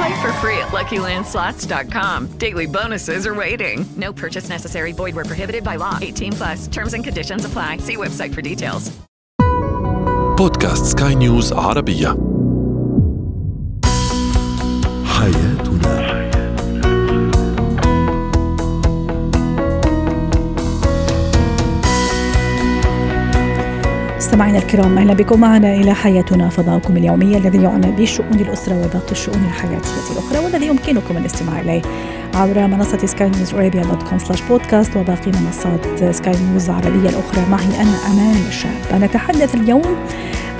Play for free at LuckyLandSlots.com. Daily bonuses are waiting. No purchase necessary. Void where prohibited by law. 18 plus. Terms and conditions apply. See website for details. بودكاست سكاي نيوز عربية مستمعينا الكرام أهلا بكم معنا إلى حياتنا فضاؤكم اليومي الذي يعنى بشؤون الأسرة وباقي الشؤون الحياتية الأخرى والذي يمكنكم الاستماع إليه عبر منصة سكاي نيوز ارابيا dot com slash podcast وباقي منصات سكاي نيوز العربية الأخرى. معي أنا أمان شاب نتحدث اليوم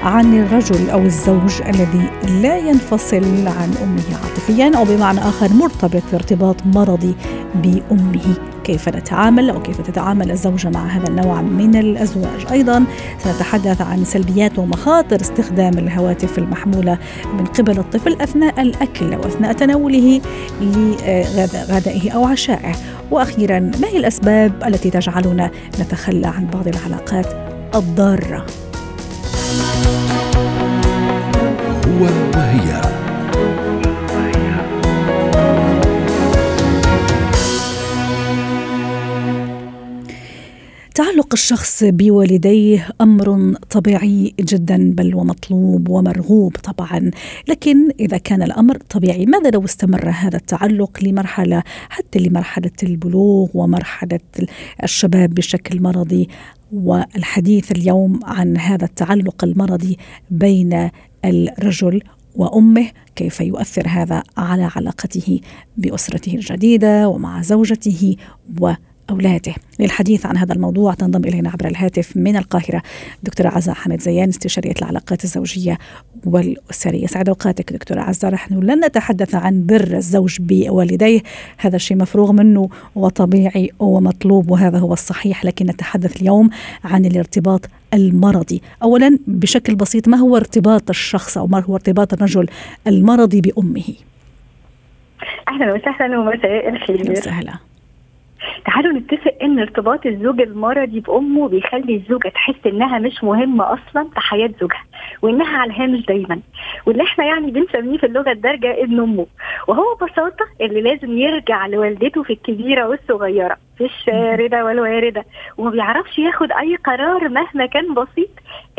عن الرجل أو الزوج الذي لا ينفصل عن أمه عاطفيا أو بمعنى آخر مرتبط ارتباط مرضي بأمه. كيف نتعامل أو كيف تتعامل الزوجة مع هذا النوع من الأزواج؟ أيضا سنتحدث عن سلبيات ومخاطر استخدام الهواتف المحمولة من قبل الطفل أثناء الأكل أو اثناء تناوله لغدائه أو عشائه. وأخيرا ما هي الأسباب التي تجعلنا نتخلى عن بعض العلاقات الضارة؟ هو وهي تعلق الشخص بوالديه أمر طبيعي جدا بل ومطلوب ومرغوب طبعا. لكن إذا كان الأمر طبيعي ماذا لو استمر هذا التعلق لمرحلة حتى لمرحلة البلوغ ومرحلة الشباب بشكل مرضي؟ والحديث اليوم عن هذا التعلق المرضي بين الرجل وأمه كيف يؤثر هذا على علاقته بأسرته الجديدة ومع زوجته و أولاده. للحديث عن هذا الموضوع تنضم إلينا عبر الهاتف من القاهرة دكتورة عزة حمد زيان استشارية العلاقات الزوجية والأسرية. سعد أوقاتك دكتورة عزة. نحن لن نتحدث عن بر الزوج بوالديه. هذا الشيء مفروغ منه وطبيعي ومطلوب وهذا هو الصحيح لكن نتحدث اليوم عن الارتباط المرضي. أولا بشكل بسيط ما هو ارتباط الشخص أو ما هو ارتباط الرجل المرضي بأمه؟ أهلا وسهلا ومساء الخير. وسهلا تعالوا نتفق إن ارتباط الزوج المرضي بأمه بيخلي الزوجة تحس إنها مش مهمة أصلا في حياة زوجها وإنها على الهامش دايما. واللي إحنا يعني بنسميه في اللغة الدارجة ابن أمه. وهو ببساطة اللي لازم يرجع لوالدته في الكبيرة والصغيرة في الشاردة والواردة. وما بيعرفش ياخد أي قرار مهما كان بسيط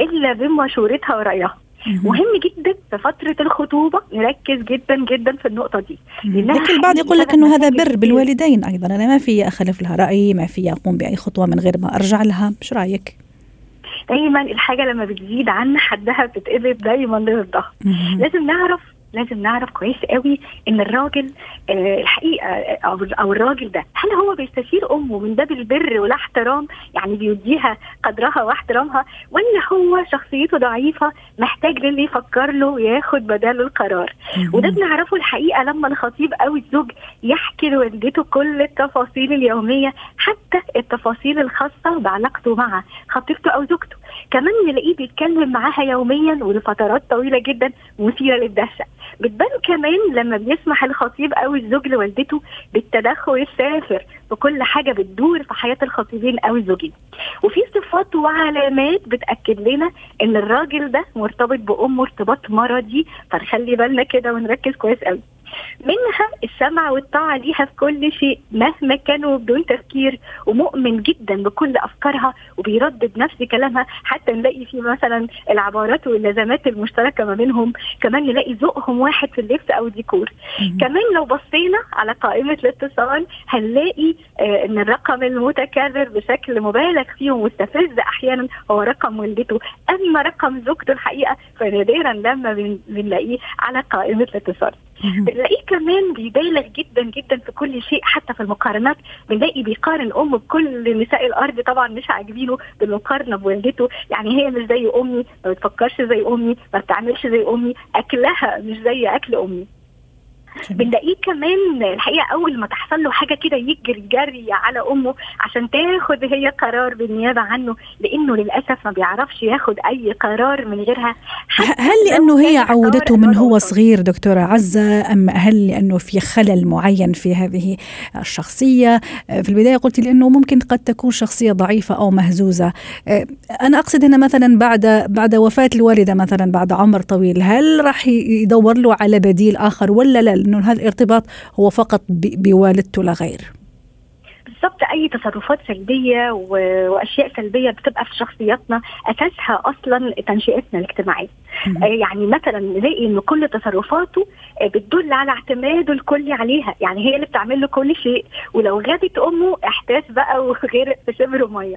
إلا بمشورتها ورأيها. مهم. جدا في فترة الخطوبة نركز جدا جدا في النقطة دي. لكن البعض يقول لك إنه هذا بر بالوالدين. أيضا أنا ما في أخلف لها رأي ما في أقوم بأي خطوة من غير ما أرجع لها. إيش رأيك؟ دايما الحاجة لما بتزيد عن حدها بتتقلب دايما ضدها. لازم نعرف لازم نعرف كويس قوي إن الراجل آه الحقيقة أو أو الراجل ده هل هو بيستشير أمه من باب البر والاحترام يعني بيديها قدرها واحترامها ولا هو شخصيته ضعيفة محتاج للي يفكر له وياخد بداله القرار؟ وده بنعرفه الحقيقة لما الخطيب أو الزوج يحكي لوالدته كل التفاصيل اليومية حتى التفاصيل الخاصة بعلاقته مع خطيبته أو زوجته. كمان نلاقيه بيتكلم معاها يوميا ولفترات طويلة جدا مثيرة للدهشة. بتبان كمان لما بيسمح الخطيب أو الزوج لوالدته بالتدخل السافر في كل حاجة بتدور في حياة الخطيبين أو الزوجين. وفي صفات وعلامات بتأكد لنا إن الراجل ده مرتبط بامه ارتباط مرضي فنخلي بالنا كده ونركز كويس قوي. منها السمع والطاعة ليها في كل شيء مهما كانوا بدون تفكير ومؤمن جدا بكل أفكارها وبيردد نفس كلامها حتى نلاقي في مثلا العبارات واللزمات المشتركة ما بينهم كمان نلاقي ذوقهم واحد في اللبس أو الديكور كمان لو بصينا على قائمة الاتصال هنلاقي آه، إن الرقم المتكرر بشكل مبالغ فيه ومستفز أحيانا هو رقم والدته. أما رقم زوجته الحقيقة فنادرا لما بن- بنلاقيه على قائمة الاتصال. بنلاقيه كمان بيبالغ جدا جدا في كل شيء حتى في المقارنات بنلاقي بيقارن أمه بكل نساء الأرض طبعا مش عاجبينه بالمقارنة بوالدته. يعني هي مش زي أمي ما بتفكرش زي أمي ما بتعملش زي أمي أكلها مش زي أكل أمي. بنلاقيه كمان الحقيقة أول ما تحصل له حاجة كده يجري جري على أمه عشان تاخد هي قرار بالنيابة عنه لأنه للأسف ما بيعرفش ياخد أي قرار من غيرها. هل لأنه هي عودته من هو صغير دكتورة عزة أم هل لأنه في خلل معين في هذه الشخصية؟ في البداية قلت لأنه ممكن قد تكون شخصية ضعيفة أو مهزوزة. أنا أقصد هنا مثلا بعد بعد وفاة الوالدة مثلا بعد عمر طويل هل راح يدور له على بديل آخر ولا لا؟ لأنه هذا الارتباط هو فقط بوالدته لا غير. بالظبط أي تصرفات سلبية وأشياء سلبية بتبقى في شخصياتنا أساسها أصلا تنشئتنا الاجتماعية. آه، يعني مثلا نلاقي إن كل تصرفاته آه، بتدل على اعتماده الكلي عليها. يعني هي اللي بتعمل له كل شيء. ولو غابت أمه احساس بقى وغرق في شبر مية.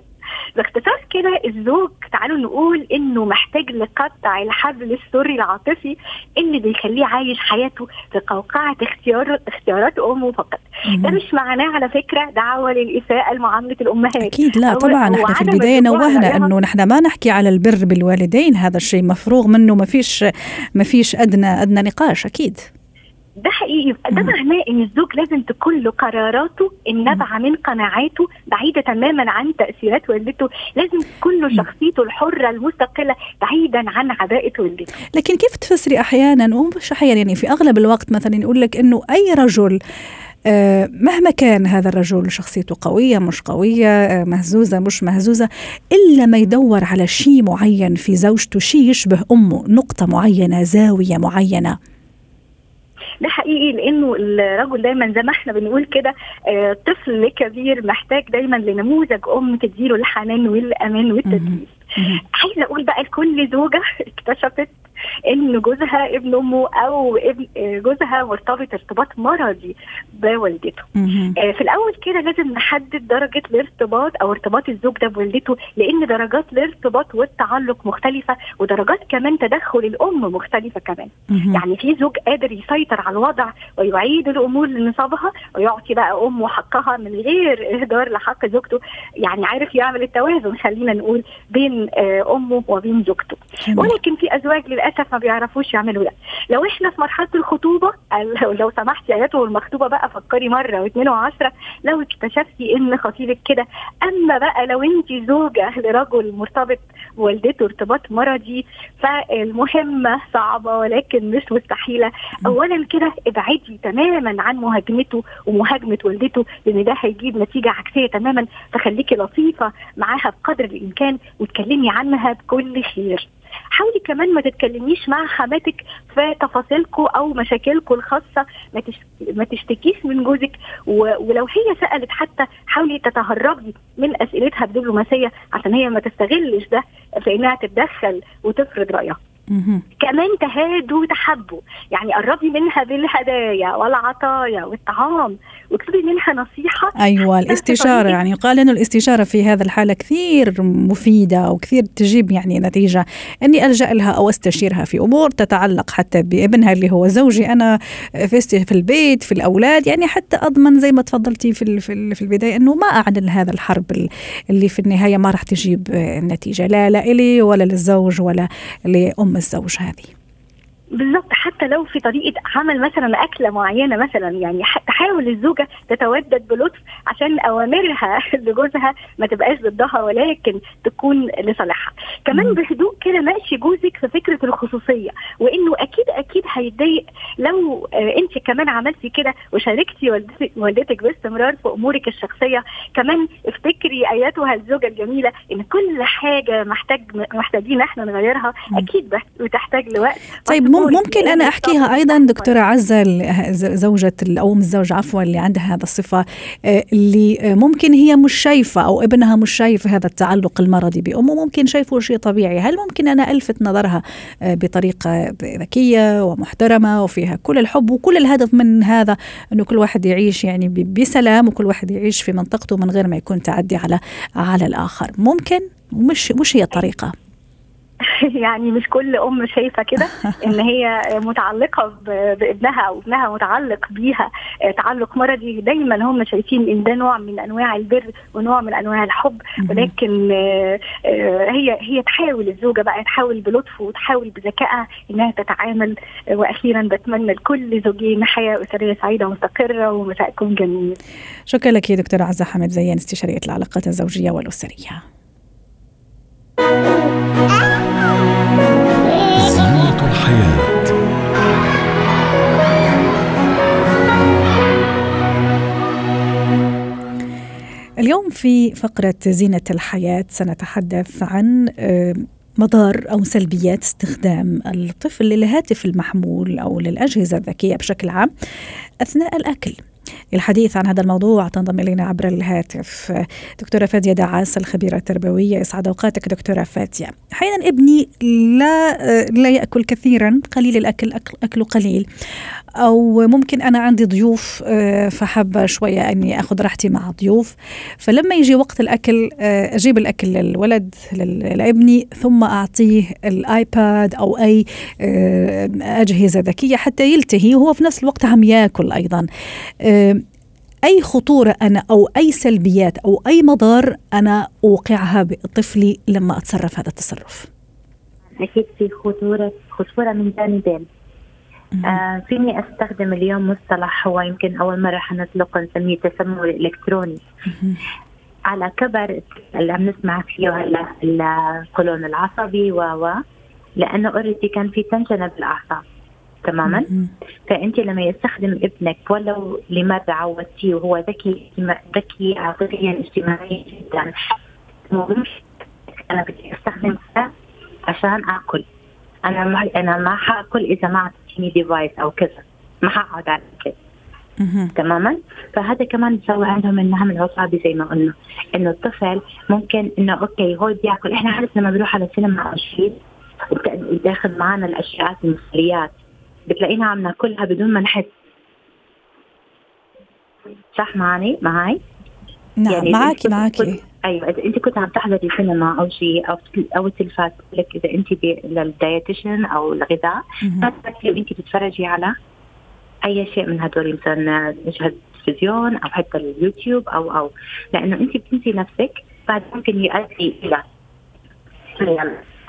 باختصار كده الزوج تعالوا نقول إنه محتاج لقطع الحبل السري العاطفي اللي بيخليه عايش حياته في قوقعة اختيار اختيارات أمه فقط. ده مش معناه على فكرة دعوة للاساءه لمعامله الأمهات. أكيد لا طبعا إحنا في البداية نوهنا أنه نحن ما نحكي على البر بالوالدين هذا الشيء مفروغ منه ما فيش ما فيش أدنى أدنى نقاش أكيد. ده حقيقي. ده معناه إن الزوج لازم تكون له قراراته النابعة من قناعاته بعيدة تماما عن تأثيرات والدته. لازم تكون له شخصيته الحرة المستقلة بعيدا عن عباءة والدته. لكن كيف تفسري أحيانا ومش أحيانا يعني في أغلب الوقت مثلا يقول لك إنه أي رجل مهما كان هذا الرجل شخصيته قوية مش قوية آه، مهزوزة مش مهزوزة إلا ما يدور على شيء معين في زوجته شيء يشبه أمه نقطة معينة زاوية معينة. ده حقيقي لأنه الرجل دايما زي ما إحنا بنقول كده آه، طفل كبير محتاج دايما لنموذج أم تديله الحنان والأمان والتدريس عايزة أقول بقى لكل زوجة اكتشفت إن جوزها ابن أمه أو ابن جوزها مرتبط ارتباط مرضي بوالدته. آه، في الأول كده لازم نحدد درجة الارتباط أو ارتباط الزوج ده بوالدته لأن درجات الارتباط والتعلق مختلفة ودرجات كمان تدخل الأم مختلفة كمان. يعني في زوج قادر يسيطر على الوضع ويعيد الأمور لنصابها ويعطي بقى أمه حقها من غير إهدار لحق زوجته. يعني عارف يعمل التوازن خلينا نقول بين آه، أمه وبين زوجته. ولكن في أزواج للأسف ما بيعرفوش يعملوا ده. لو إحنا في مرحلة الخطوبة لو- سمحتي اياته والمخطوبه بقى فكري مرة واثنين وعشرة. لو اكتشفتي إن خطيبك كده أما بقى لو انت زوجة لرجل مرتبط بوالدته ارتباط مرضي فالمهمه صعبة ولكن مش مستحيلة. اولا كده ابعدي تماما عن مهاجمته ومهاجمة والدته لأن ده هيجيب نتيجة عكسية تماما. فخليكي لطيفة معاها بقدر الإمكان وتكلمي عنها بكل خير. حاولي كمان ما تتكلميش مع حماتك في تفاصيلكم أو مشاكلكم الخاصة. ما. ما تشتكيش من جوزك. و... ولو هي سألت حتى حاولي تتهربي من أسئلتها بدبلوماسيه عشان هي ما تستغلش ده في إنها تتدخل وتفرض رأيها. كمان تهادوا وتحبوا. يعني قربي منها بالهدايا والعطايا والطعام. واكتبي منها نصيحة أيوة الاستشارة يعني يقال أنه الاستشارة في هذا الحالة كثير مفيدة وكثير تجيب يعني نتيجة. أني ألجأ لها أو أستشيرها في أمور تتعلق حتى بابنها اللي هو زوجي. أنا في البيت في الأولاد يعني حتى أضمن زي ما تفضلتي في في ال- في البداية أنه ما أعلن هذا الحرب ال- اللي في النهاية ما راح تجيب نتيجة لا لا إلي ولا للزوج ولا لأم الزوج هذه. بالظبط حتى لو في طريقة عمل مثلا اكله معينة مثلا يعني تحاول الزوجة تتودد بلطف عشان أوامرها لجوزها ما تبقاش ضدها ولكن تكون لصالحها. كمان بهدوء كده ناقشي جوزك في فكرة الخصوصية. هيتضايق لو آه انت كمان عملتي كده وشاركتي والدتك, باستمرار في أمورك الشخصية كمان افتكري أياتها الزوجة الجميلة إن كل حاجة محتاج محتاجين إحنا نغيرها أكيد بتحتاج لوقت. طيب ممكن أنا أحكيها أيضا دكتورة عزة زوجة أو ام الزوج عفوا اللي عندها هذا الصفة آه، اللي ممكن هي مش شايفة أو ابنها مش شايف هذا التعلق المرضي بأمه ممكن شايفه شيء طبيعي. هل ممكن أنا ألفت نظرها آه، بطريقة ذكية ومحترمه وفيها كل الحب وكل الهدف من هذا إنه كل واحد يعيش يعني بسلام وكل واحد يعيش في منطقته من غير ما يكون تعدي على على الآخر. ممكن؟ مش مش هي الطريقة. يعني مش كل أم شايفة كده إن هي متعلقة بابنها أو ابنها متعلق بيها. آه، تعلق مرضي. دايما هم شايفين إن ده نوع من أنواع البر ونوع من أنواع الحب. ولكن آه، آه، هي هي تحاول الزوجة بقى تحاول بلطف وتحاول بذكائها إنها تتعامل. وأخيرا بتمنى لكل زوجين حياة أسرية سعيدة ومستقرة ومساءكم جميل. شكرا لك يا دكتورة عزة حمد زيان استشارية العلاقات الزوجية والأسرية. اليوم في فقرة زينة الحياة سنتحدث عن آه، مضار أو سلبيات استخدام الطفل للهاتف المحمول أو للأجهزة الذكية بشكل عام أثناء الأكل. للحديث عن هذا الموضوع تنضم إلينا عبر الهاتف دكتورة فادية دعاس الخبيرة التربوية. يسعد أوقاتك دكتورة فادية. أحيانا ابني لا لا يأكل كثيرا قليل الأكل أكله قليل. أو ممكن أنا عندي ضيوف آه، فحابة شوية أني أخذ راحتي مع ضيوف. فلما يجي وقت الأكل آه، أجيب الأكل للولد لابني ثم أعطيه الآيباد أو أي آه، أجهزة ذكية حتى يلتهي وهو في نفس الوقت عم يأكل أيضا. أي خطورة أنا أو أي سلبيات أو أي مضار أنا أوقعها بطفلي لما أتصرف هذا التصرف؟ أكيد في خطورة خطورة من جانبين. آه فيني أستخدم اليوم مصطلح هو يمكن أول مرة حنطلقه نسميه التسمم الإلكتروني. على كبر اللي عم نسمع فيه هلا القولون العصبي و لأنه already كان في tension بالأعصاب. تماما؟ فأنت لما يستخدم ابنك ولو لمرة عودتيه وهو ذكي ذكي عاطفيا اجتماعيا جدا أنا بدي استخدم عشان آكل. أنا ما أنا ما حأكل إذا ما اعطيتني device أو كذا. ما حقعد على الاكل تماما؟ فهذا كمان بيسوي عندهم النهم العصابي زي ما قلنا. إنه الطفل ممكن إنه أوكي هو بياكل إحنا عارف لما بنروح على السينما أو شيء داخل معنا الاشياء المسليات بتلاقينا عم ناكلها بدون ما نحس. صح معي معي نعم يعني معك معك أيوه إذا أنت كنت عم تحضري سينما أو شيء أو أو التلفاز لك إذا أنت لل dietitian أو الغذاء أنت تتفرجي على أي شيء من هدول مثلا مشهد التلفزيون أو حتى اليوتيوب أو أو لأنه أنت بتنسي نفسك بعد ممكن يؤدي إلى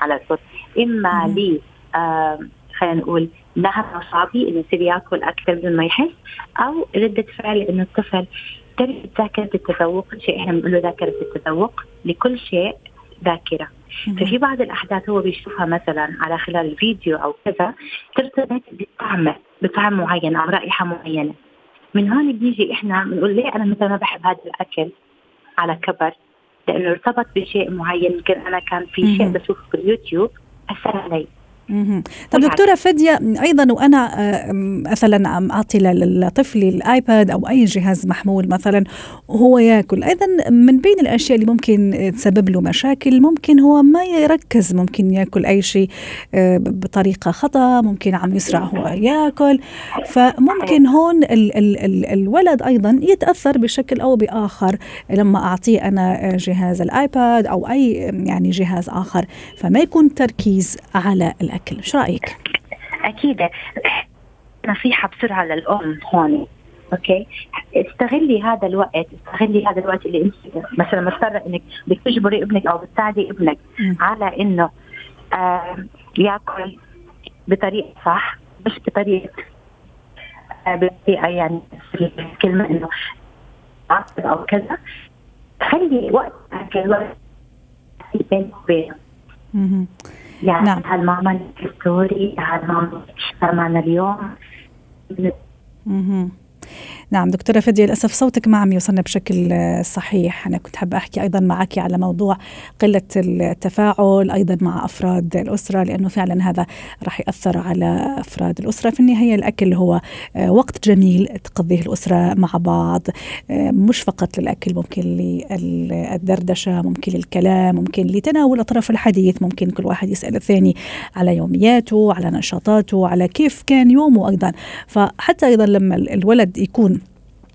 على الصوت إما ل خلينا نقول نهم عصبي إنه يصير يأكل أكثر بدون ما يحس أو ردة فعل إنه الطفل تعرف ذاكرة التذوق شيء إحنا بنقول له ذاكرة التذوق لكل شيء ذاكرة. ففي بعض الأحداث هو بيشوفها مثلا على خلال الفيديو أو كذا ترتبط بطعم بطعم معين أو رائحة معينة. من هون بنيجي إحنا بنقول ليه أنا مثلا ما بحب هذا الأكل على كبر؟ لأنه ارتبط بشيء معين يمكن أنا كان في شيء بشوفه في اليوتيوب أثر علي. طب دكتورة فديه أيضا وأنا مثلا عم أعطي لطفلي الآيباد أو أي جهاز محمول مثلا وهو يأكل. أيضا من بين الأشياء اللي ممكن تسبب له مشاكل ممكن هو ما يركز ممكن يأكل أي شيء آه، بطريقة خطأ ممكن عم يسرع هو يأكل. فممكن هون ال ال ال الولد أيضا يتأثر بشكل أو بآخر لما أعطيه أنا جهاز الآيباد أو أي يعني جهاز آخر. فما يكون تركيز على الأكل. الاكل إيش رأيك؟ أكيد. نصيحة بسرعة للأم هون. أوكي؟ استغلي هذا الوقت. استغلي هذا الوقت اللي أنت مثلا مضطرة إنك بدك تجبري ابنك أو بتساعدي ابنك م. على إنه آه يأكل بطريقة صح مش بطريقة آه بطريقة يعني كلمه إنه أو كذا. خلي وقت أكل وقت بين وبينهم يعني نعم. هل ماما ستوري هل ماما اليوم؟ نعم دكتورة فدية للأسف صوتك ما عم يوصلنا بشكل صحيح. أنا كنت حابة أحكي أيضا معك على موضوع قلة التفاعل أيضا مع أفراد الأسرة لأنه فعلا هذا راح يأثر على أفراد الأسرة. في النهاية الأكل هو وقت جميل تقضيه الأسرة مع بعض مش فقط للأكل ممكن للدردشة ممكن للكلام ممكن لتناول أطراف الحديث ممكن كل واحد يسأل الثاني على يومياته على نشاطاته على كيف كان يومه أيضا. فحتى أيضا لما الولد يكون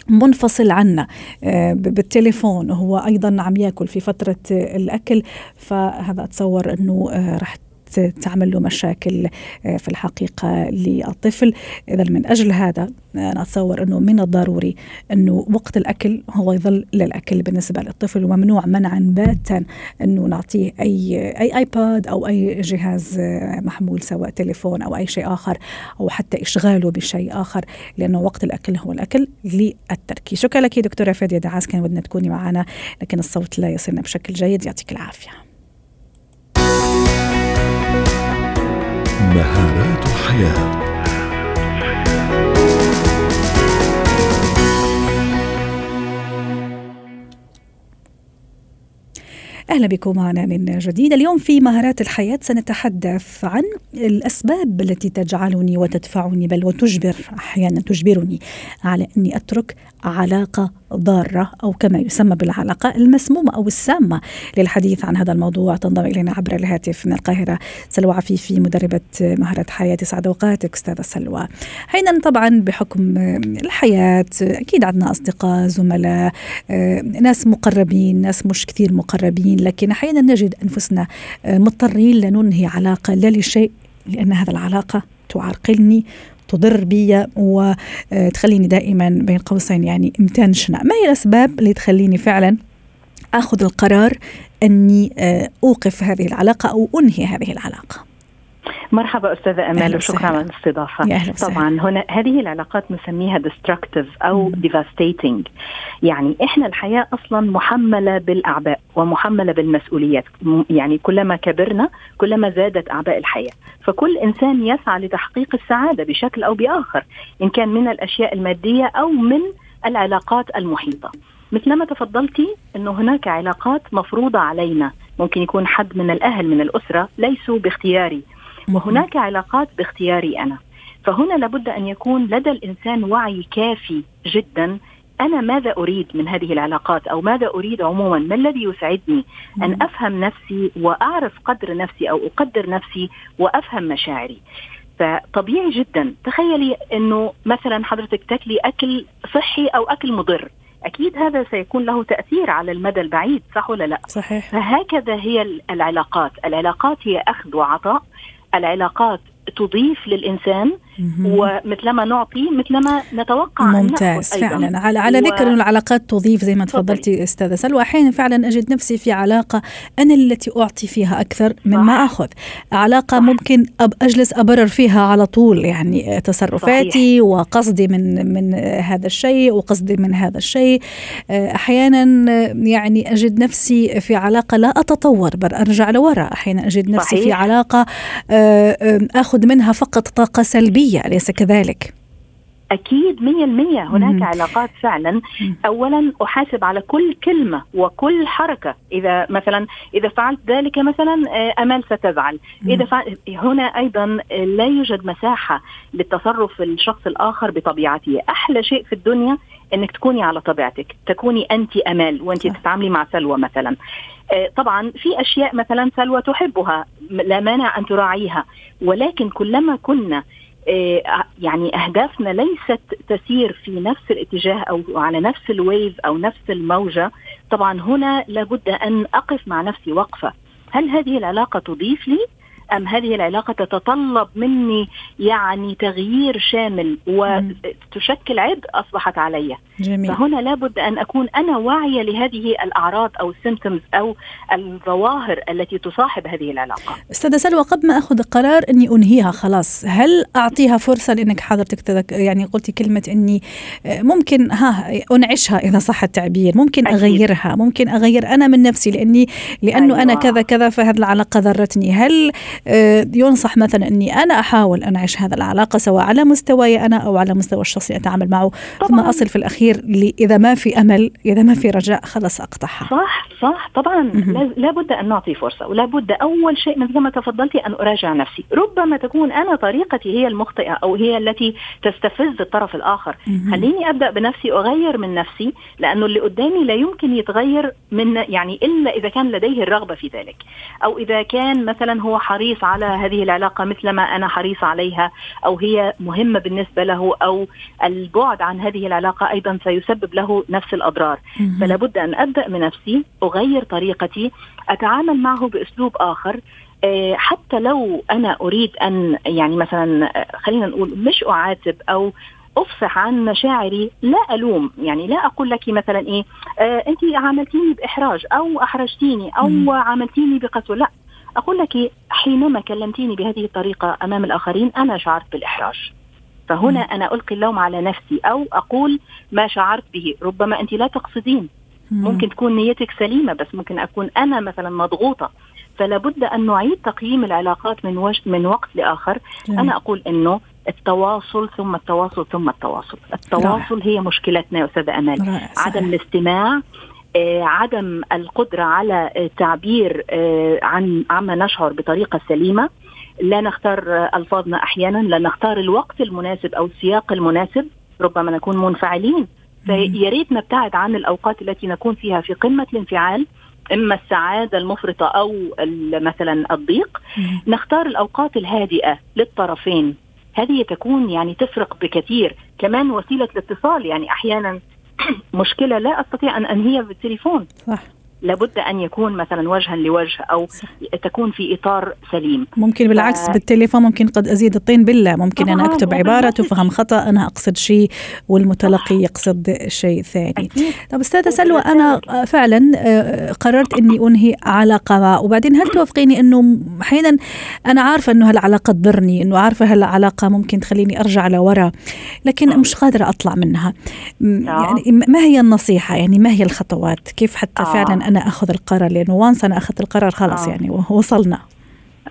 منفصل عنا آه، بالتليفون وهو أيضا عم يأكل في فترة الأكل فهذا أتصور إنه آه، رح تعمل له مشاكل آه، في الحقيقة للطفل. إذا من أجل هذا أنا أتصور أنه من الضروري أنه وقت الأكل هو يظل للأكل بالنسبة للطفل وممنوع منعا باتا أنه نعطيه أي أي آيباد أو أي جهاز آه، محمول سواء تليفون أو أي شيء آخر أو حتى إشغاله بشيء آخر لأنه وقت الأكل هو الأكل للتركيز. شكرا لك دكتورة فادية دعاس كان ودنا تكوني معنا لكن الصوت لا يصلنا بشكل جيد. يعطيك العافية. مهارات حياة. أهلا بكم معنا من جديد. اليوم في مهارات الحياة سنتحدث عن الأسباب التي تجعلني وتدفعني بل وتجبر أحيانا تجبرني على أني أترك علاقة ضارة أو كما يسمى بالعلاقة المسمومة أو السامة للحديث عن هذا الموضوع تنضم إلينا عبر الهاتف من القاهرة سلوى عفيفي مدربة مهارات حياة سعد اوقاتك أستاذة سلوى. أحيانا طبعا بحكم الحياة أكيد عندنا أصدقاء زملاء ناس مقربين ناس مش كثير مقربين لكن أحيانا نجد أنفسنا مضطرين لننهي علاقة لا لشيء لأن هذه العلاقة تعرقلني تضر بي وتخليني دائما بين قوسين يعني متنشنة ما هي الأسباب اللي تخليني فعلا أخذ القرار أني أوقف هذه العلاقة أو أنهي هذه العلاقة؟ مرحبا أستاذة امال وشكرا على الاستضافة. طبعا هنا هذه العلاقات نسميها destructive أو devastating يعني إحنا الحياة أصلا محملة بالأعباء ومحملة بالمسؤوليات. يعني كلما كبرنا كلما زادت أعباء الحياة. فكل إنسان يسعى لتحقيق السعادة بشكل أو بآخر إن كان من الأشياء المادية أو من العلاقات المحيطة. مثلما تفضلتي إنه هناك علاقات مفروضة علينا. ممكن يكون حد من الأهل من الأسرة ليسوا باختياري. وهناك علاقات باختياري أنا. فهنا لابد أن يكون لدى الإنسان وعي كافي جدا. أنا ماذا أريد من هذه العلاقات؟ أو ماذا أريد عموما؟ ما الذي يسعدني؟ أن أفهم نفسي وأعرف قدر نفسي أو أقدر نفسي وأفهم مشاعري. فطبيعي جدا. تخيلي إنه مثلا حضرتك تاكلي أكل صحي أو أكل مضر. أكيد هذا سيكون له تأثير على المدى البعيد صح ولا لا؟ صحيح. فهكذا هي العلاقات. العلاقات هي أخذ وعطاء. العلاقات تضيف للإنسان ومثلما نعطي مثلما نتوقع ممتاز فعلا. على على و... ذكر إنه العلاقات تضيف زي ما تفضلتي أستاذة سلوى. أحيانا فعلا أجد نفسي في علاقة أنا التي أعطي فيها أكثر مما أخذ. علاقة صح. ممكن أب أجلس أبرر فيها على طول يعني تصرفاتي صحيح. وقصدي من من هذا الشيء وقصدي من هذا الشيء. أحيانا يعني أجد نفسي في علاقة لا أتطور بل أرجع لورا. أحيانا أجد نفسي صحيح. في علاقه أخذ منها فقط طاقة سلبية. أليس كذلك؟ أكيد مية المية. هناك مم. علاقات فعلا. أولا أحاسب على كل كلمة وكل حركة. إذا مثلا إذا فعلت ذلك مثلا أمل ستزعل. مم. إذا فعل هنا أيضا لا يوجد مساحة للتصرف الشخص الآخر بطبيعته. أحلى شيء في الدنيا إنك تكوني على طبيعتك. تكوني انت أمال وانت تتعاملي مع سلوى مثلا. طبعا في أشياء مثلا سلوى تحبها لا مانع أن تراعيها. ولكن كلما كنا يعني أهدافنا ليست تسير في نفس الاتجاه أو على نفس الويف أو نفس الموجة. طبعا هنا لابد أن أقف مع نفسي وقفة. هل هذه العلاقة تضيف لي؟ أم هذه العلاقة تتطلب مني يعني تغيير شامل وتشكل عبء أصبحت علي؟ جميل. فهنا لابد أن أكون أنا واعية لهذه الأعراض أو السيمتومز أو الظواهر التي تصاحب هذه العلاقة أستاذة سلوى قبل ما أخذ قرار إني أنهيها خلاص هل أعطيها فرصة لإنك حضرتك يعني قلتي كلمة إني آه، ممكن ها أنعشها إذا صح التعبير ممكن أكيد. أغيرها ممكن أغير أنا من نفسي لإني لأنه أيوة. أنا كذا كذا فهذه العلاقة ضرتني هل آه، ينصح مثلا إني أنا أحاول أنعش هذا العلاقة سواء على مستواي أنا أو على مستوى الشخص اللي اتعامل معه طبعاً. ثم أصل في الاخير إذا ما في أمل إذا ما في رجاء خلص أقطعها. صح صح طبعا. لابد أن نعطي فرصة ولابد أول شيء مثل ما تفضلتي أن أراجع نفسي. ربما تكون أنا طريقتي هي المخطئة أو هي التي تستفز الطرف الآخر. خليني أبدأ بنفسي أغير من نفسي لأنه اللي قدامي لا يمكن يتغير من يعني إلا إذا كان لديه الرغبة في ذلك. أو إذا كان مثلا هو حريص على هذه العلاقة مثلما أنا حريص عليها أو هي مهمة بالنسبة له أو البعد عن هذه العلاقة أيضا سيسبب له نفس الأضرار. فلا بد أن أبدأ من نفسي أغير طريقتي أتعامل معه بأسلوب آخر. آه، حتى لو أنا أريد أن يعني مثلا آه، خلينا نقول مش أعاتب أو أفصح عن مشاعري لا ألوم. يعني لا أقول لك مثلا إيه آه انت عاملتيني بإحراج أو أحرجتيني أو مم. عاملتيني بقسوه لا أقول لك حينما كلمتيني بهذه الطريقة أمام الآخرين أنا شعرت بالإحراج. فهنا مم. أنا ألقي اللوم على نفسي أو أقول ما شعرت به. ربما انت لا تقصدين. ممكن تكون نيتك سليمة بس ممكن أكون أنا مثلا مضغوطة. فلا بد أن نعيد تقييم العلاقات من وش من وقت لآخر. جميل. أنا أقول إنه التواصل ثم التواصل ثم التواصل. التواصل رائع. هي مشكلتنا يا أستاذة امال عدم الاستماع آه عدم القدرة على التعبير آه عن عما نشعر بطريقة سليمة. لا نختار ألفاظنا أحيانا لا نختار الوقت المناسب أو السياق المناسب ربما نكون منفعلين. فيا ريت نبتعد عن الأوقات التي نكون فيها في قمة الانفعال إما السعادة المفرطة أو مثلا الضيق. نختار الأوقات الهادئة للطرفين. هذه تكون يعني تفرق بكثير. كمان وسيلة الاتصال يعني أحيانا مشكلة لا أستطيع أن أنهيها بالتليفون. صح. لابد أن يكون مثلا وجها لوجه أو صح. تكون في إطار سليم. ممكن بالعكس ف... بالتليفون ممكن قد أزيد الطين بالله. ممكن أنا أكتب عبارة تفهم خطأ أنا أقصد شيء والمتلقي يقصد شيء ثاني. طب أستاذة سلوى أنا فعلا آه، قررت إني أنهي علاقه وبعدين هل توافقيني إنه أحيانا أنا عارفة إنه هالعلاقة تضرني إنه عارفة هالعلاقة ممكن تخليني أرجع لورا لكن آه. مش قادرة أطلع منها. يعني ما هي النصيحة؟ يعني ما هي الخطوات؟ كيف حتى آه. فعلا أنا أخذ القرار لأنه وانس أنا أخذت القرار خلاص آه. يعني وصلنا.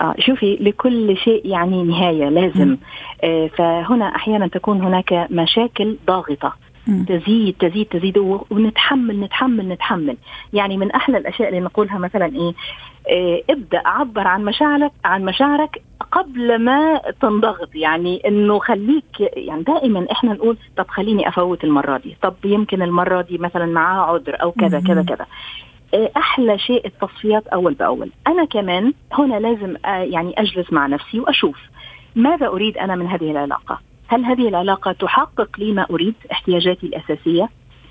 آه شوفي لكل شيء يعني نهاية لازم. آه فهنا أحيانا تكون هناك مشاكل ضاغطة. تزيد تزيد تزيد ونتحمل نتحمل نتحمل. يعني من أحلى الأشياء اللي نقولها مثلا إيه, إيه ابدأ عبر عن مشاعرك عن مشاعرك قبل ما تنضغط. يعني إنه خليك يعني دائما إحنا نقول طب خليني أفوت المرة دي. طب يمكن المرة دي مثلا معاه عذر أو كذا كذا كذا. أحلى شيء التصفيات أول بأول. أنا كمان هنا لازم آه، يعني أجلس مع نفسي وأشوف ماذا أريد أنا من هذه العلاقة. هل هذه العلاقة تحقق لي ما أريد احتياجاتي الأساسية؟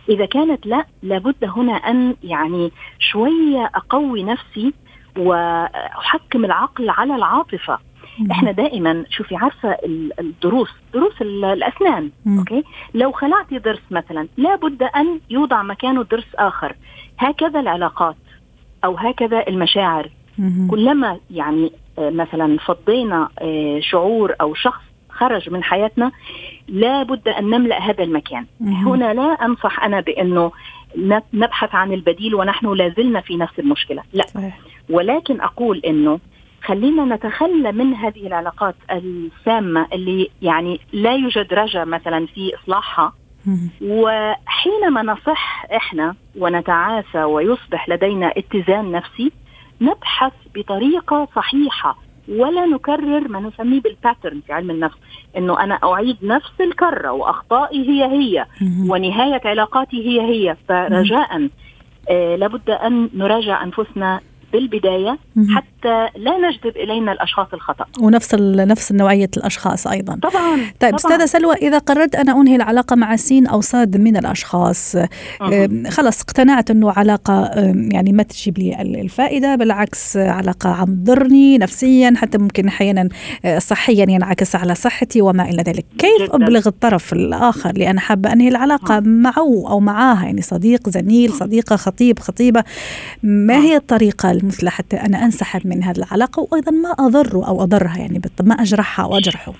إذا كانت لا لابد هنا أن يعني شوية أقوي نفسي وأحكم العقل على العاطفة. إحنا دائما شوفي عارفة الدروس دروس الأسنان أوكي؟ لو خلعتي ضرس مثلا لابد أن يوضع مكانه ضرس آخر. هكذا العلاقات أو هكذا المشاعر. كلما يعني آه، مثلا فضينا آه، شعور أو شخص خرج من حياتنا لابد أن نملأ هذا المكان. هنا لا أنصح أنا بأنه نبحث عن البديل ونحن لازلنا في نفس المشكلة. لا. ولكن أقول إنه خلينا نتخلى من هذه العلاقات السامة اللي يعني لا يوجد رجا مثلا في إصلاحها. وحينما نصح إحنا ونتعافى ويصبح لدينا اتزان نفسي نبحث بطريقة صحيحة. ولا نكرر ما نسميه بالباترن في علم النفس إنه أنا أعيد نفس الكرة وأخطائي هي هي ونهاية علاقاتي هي هي. فرجاء آه لابد أن نراجع أنفسنا بالبداية حتى حتى لا نجذب إلينا الأشخاص الخطأ. ونفس نفس نوعية الأشخاص أيضا. طبعا طيب أستاذة سلوى إذا قررت أنا أنهي العلاقة مع سين أو صاد من الأشخاص خلاص اقتنعت أنه علاقة يعني ما تجيب لي الفائدة بالعكس علاقة عم تضرني نفسيا حتى ممكن أحيانا آه، صحيا ينعكس على صحتي وما إلى ذلك. كيف جداً. أبلغ الطرف الآخر اللي أنا حابة أنهي العلاقة معه أو معاها؟ يعني صديق زميل صديقة خطيب خطيبة. ما هي الطريقة المثلى حتى أنا انسحب من هذه العلاقة وأيضا ما أضره أو أضرها يعني ما أجرحها أو أجرحه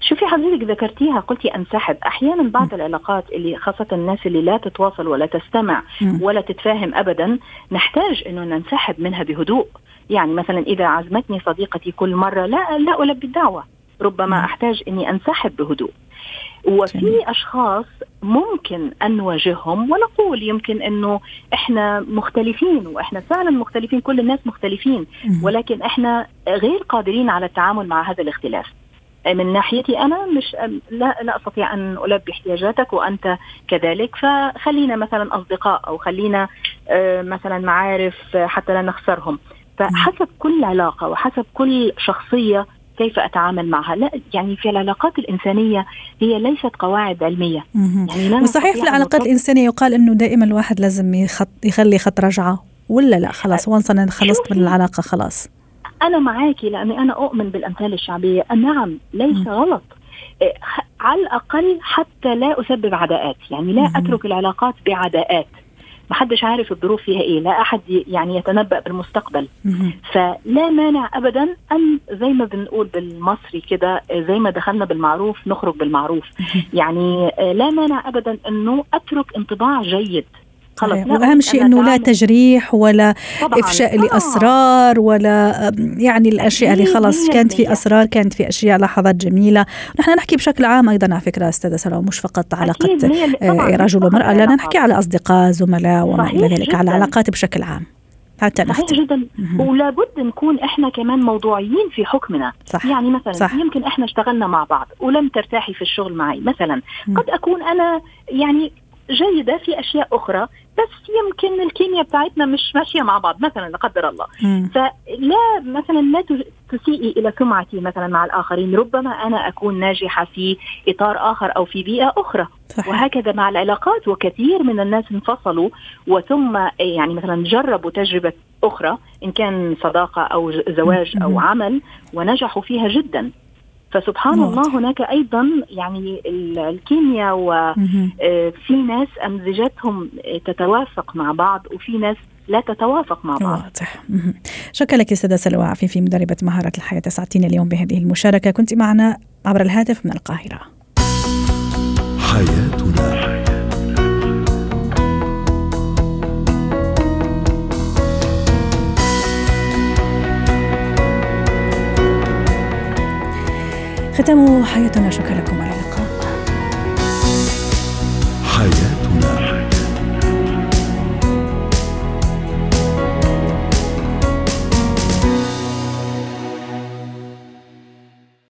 شوفي حضرتك ذكرتيها قلتي أنسحب أحيانا بعض. العلاقات اللي خاصة الناس اللي لا تتواصل ولا تستمع. ولا تتفاهم ابدا نحتاج إنه ننسحب منها بهدوء يعني مثلا إذا عزمتني صديقتي كل مرة لا لا ألبي الدعوة ربما. أحتاج إني أنسحب بهدوء وفي أشخاص ممكن أن نواجههم ونقول يمكن أنه إحنا مختلفين وإحنا فعلا مختلفين كل الناس مختلفين ولكن إحنا غير قادرين على التعامل مع هذا الاختلاف. من ناحيتي أنا مش لا لا أستطيع أن ألبي احتياجاتك وأنت كذلك. فخلينا مثلا أصدقاء أو خلينا آه، مثلا معارف حتى لا نخسرهم. فحسب كل علاقة وحسب كل شخصية كيف أتعامل معها؟ لا يعني في العلاقات الإنسانية هي ليست قواعد علمية. يعني وصحيح في العلاقات الإنسانية يقال أنه دائما الواحد لازم يخط يخلي خط رجعة ولا لا؟ خلاص وانس أنا خلصت من العلاقة خلاص. أنا معاكي لأني أنا أؤمن بالأمثال الشعبية. نعم ليس. غلط. إيه، على الأقل حتى لا أسبب عداءات. يعني لا أترك العلاقات بعداءات. ما حدش عارف الظروف فيها إيه لا أحد يعني يتنبأ بالمستقبل. فلا مانع ابدا أن زي ما بنقول بالمصري كده زي ما دخلنا بالمعروف نخرج بالمعروف. يعني آه، لا مانع ابدا إنه أترك انطباع جيد. خلص وأهم شيء إنه لا تجريح ولا طبعاً. إفشاء طبعاً. لأسرار ولا يعني الأشياء اللي خلص كانت في أسرار كانت في أشياء لحظات جميلة. نحن نحكي بشكل عام أيضا على فكرة أستاذة سلوى مش فقط علاقه آه، رجل ومرأة لا نحكي على أصدقاء زملاء وما إلى ذلك على العلاقات بشكل عام. حتى صحيح جدا. ولابد نكون إحنا كمان موضوعيين في حكمنا. صح. يعني مثلا صح. يمكن إحنا اشتغلنا مع بعض ولم ترتاحي في الشغل معي. مثلا. قد أكون أنا يعني جيدة في أشياء أخرى بس يمكن الكيمياء بتاعتنا مش ماشية مع بعض مثلا لا قدر الله. مم. فلا مثلا لا تسيئي إلى سمعتي مثلا مع الآخرين. ربما أنا أكون ناجحة في إطار آخر أو في بيئة أخرى. صحيح. وهكذا مع العلاقات. وكثير من الناس انفصلوا وثم يعني مثلا جربوا تجربة أخرى إن كان صداقة أو زواج أو عمل ونجحوا فيها جدا. فسبحان موت. الله هناك أيضا يعني الكيمياء وفي آه، ناس أمزجتهم تتوافق مع بعض وفي ناس لا تتوافق مع بعض. واضح. شكرا لك أستاذة سلوى عفيفي مدربة مهارة الحياة. اسعدتينا اليوم بهذه المشاركة. كنت معنا عبر الهاتف من القاهرة. حياتنا. ختام حياتنا. شكرا لكم على اللقاء. حياتنا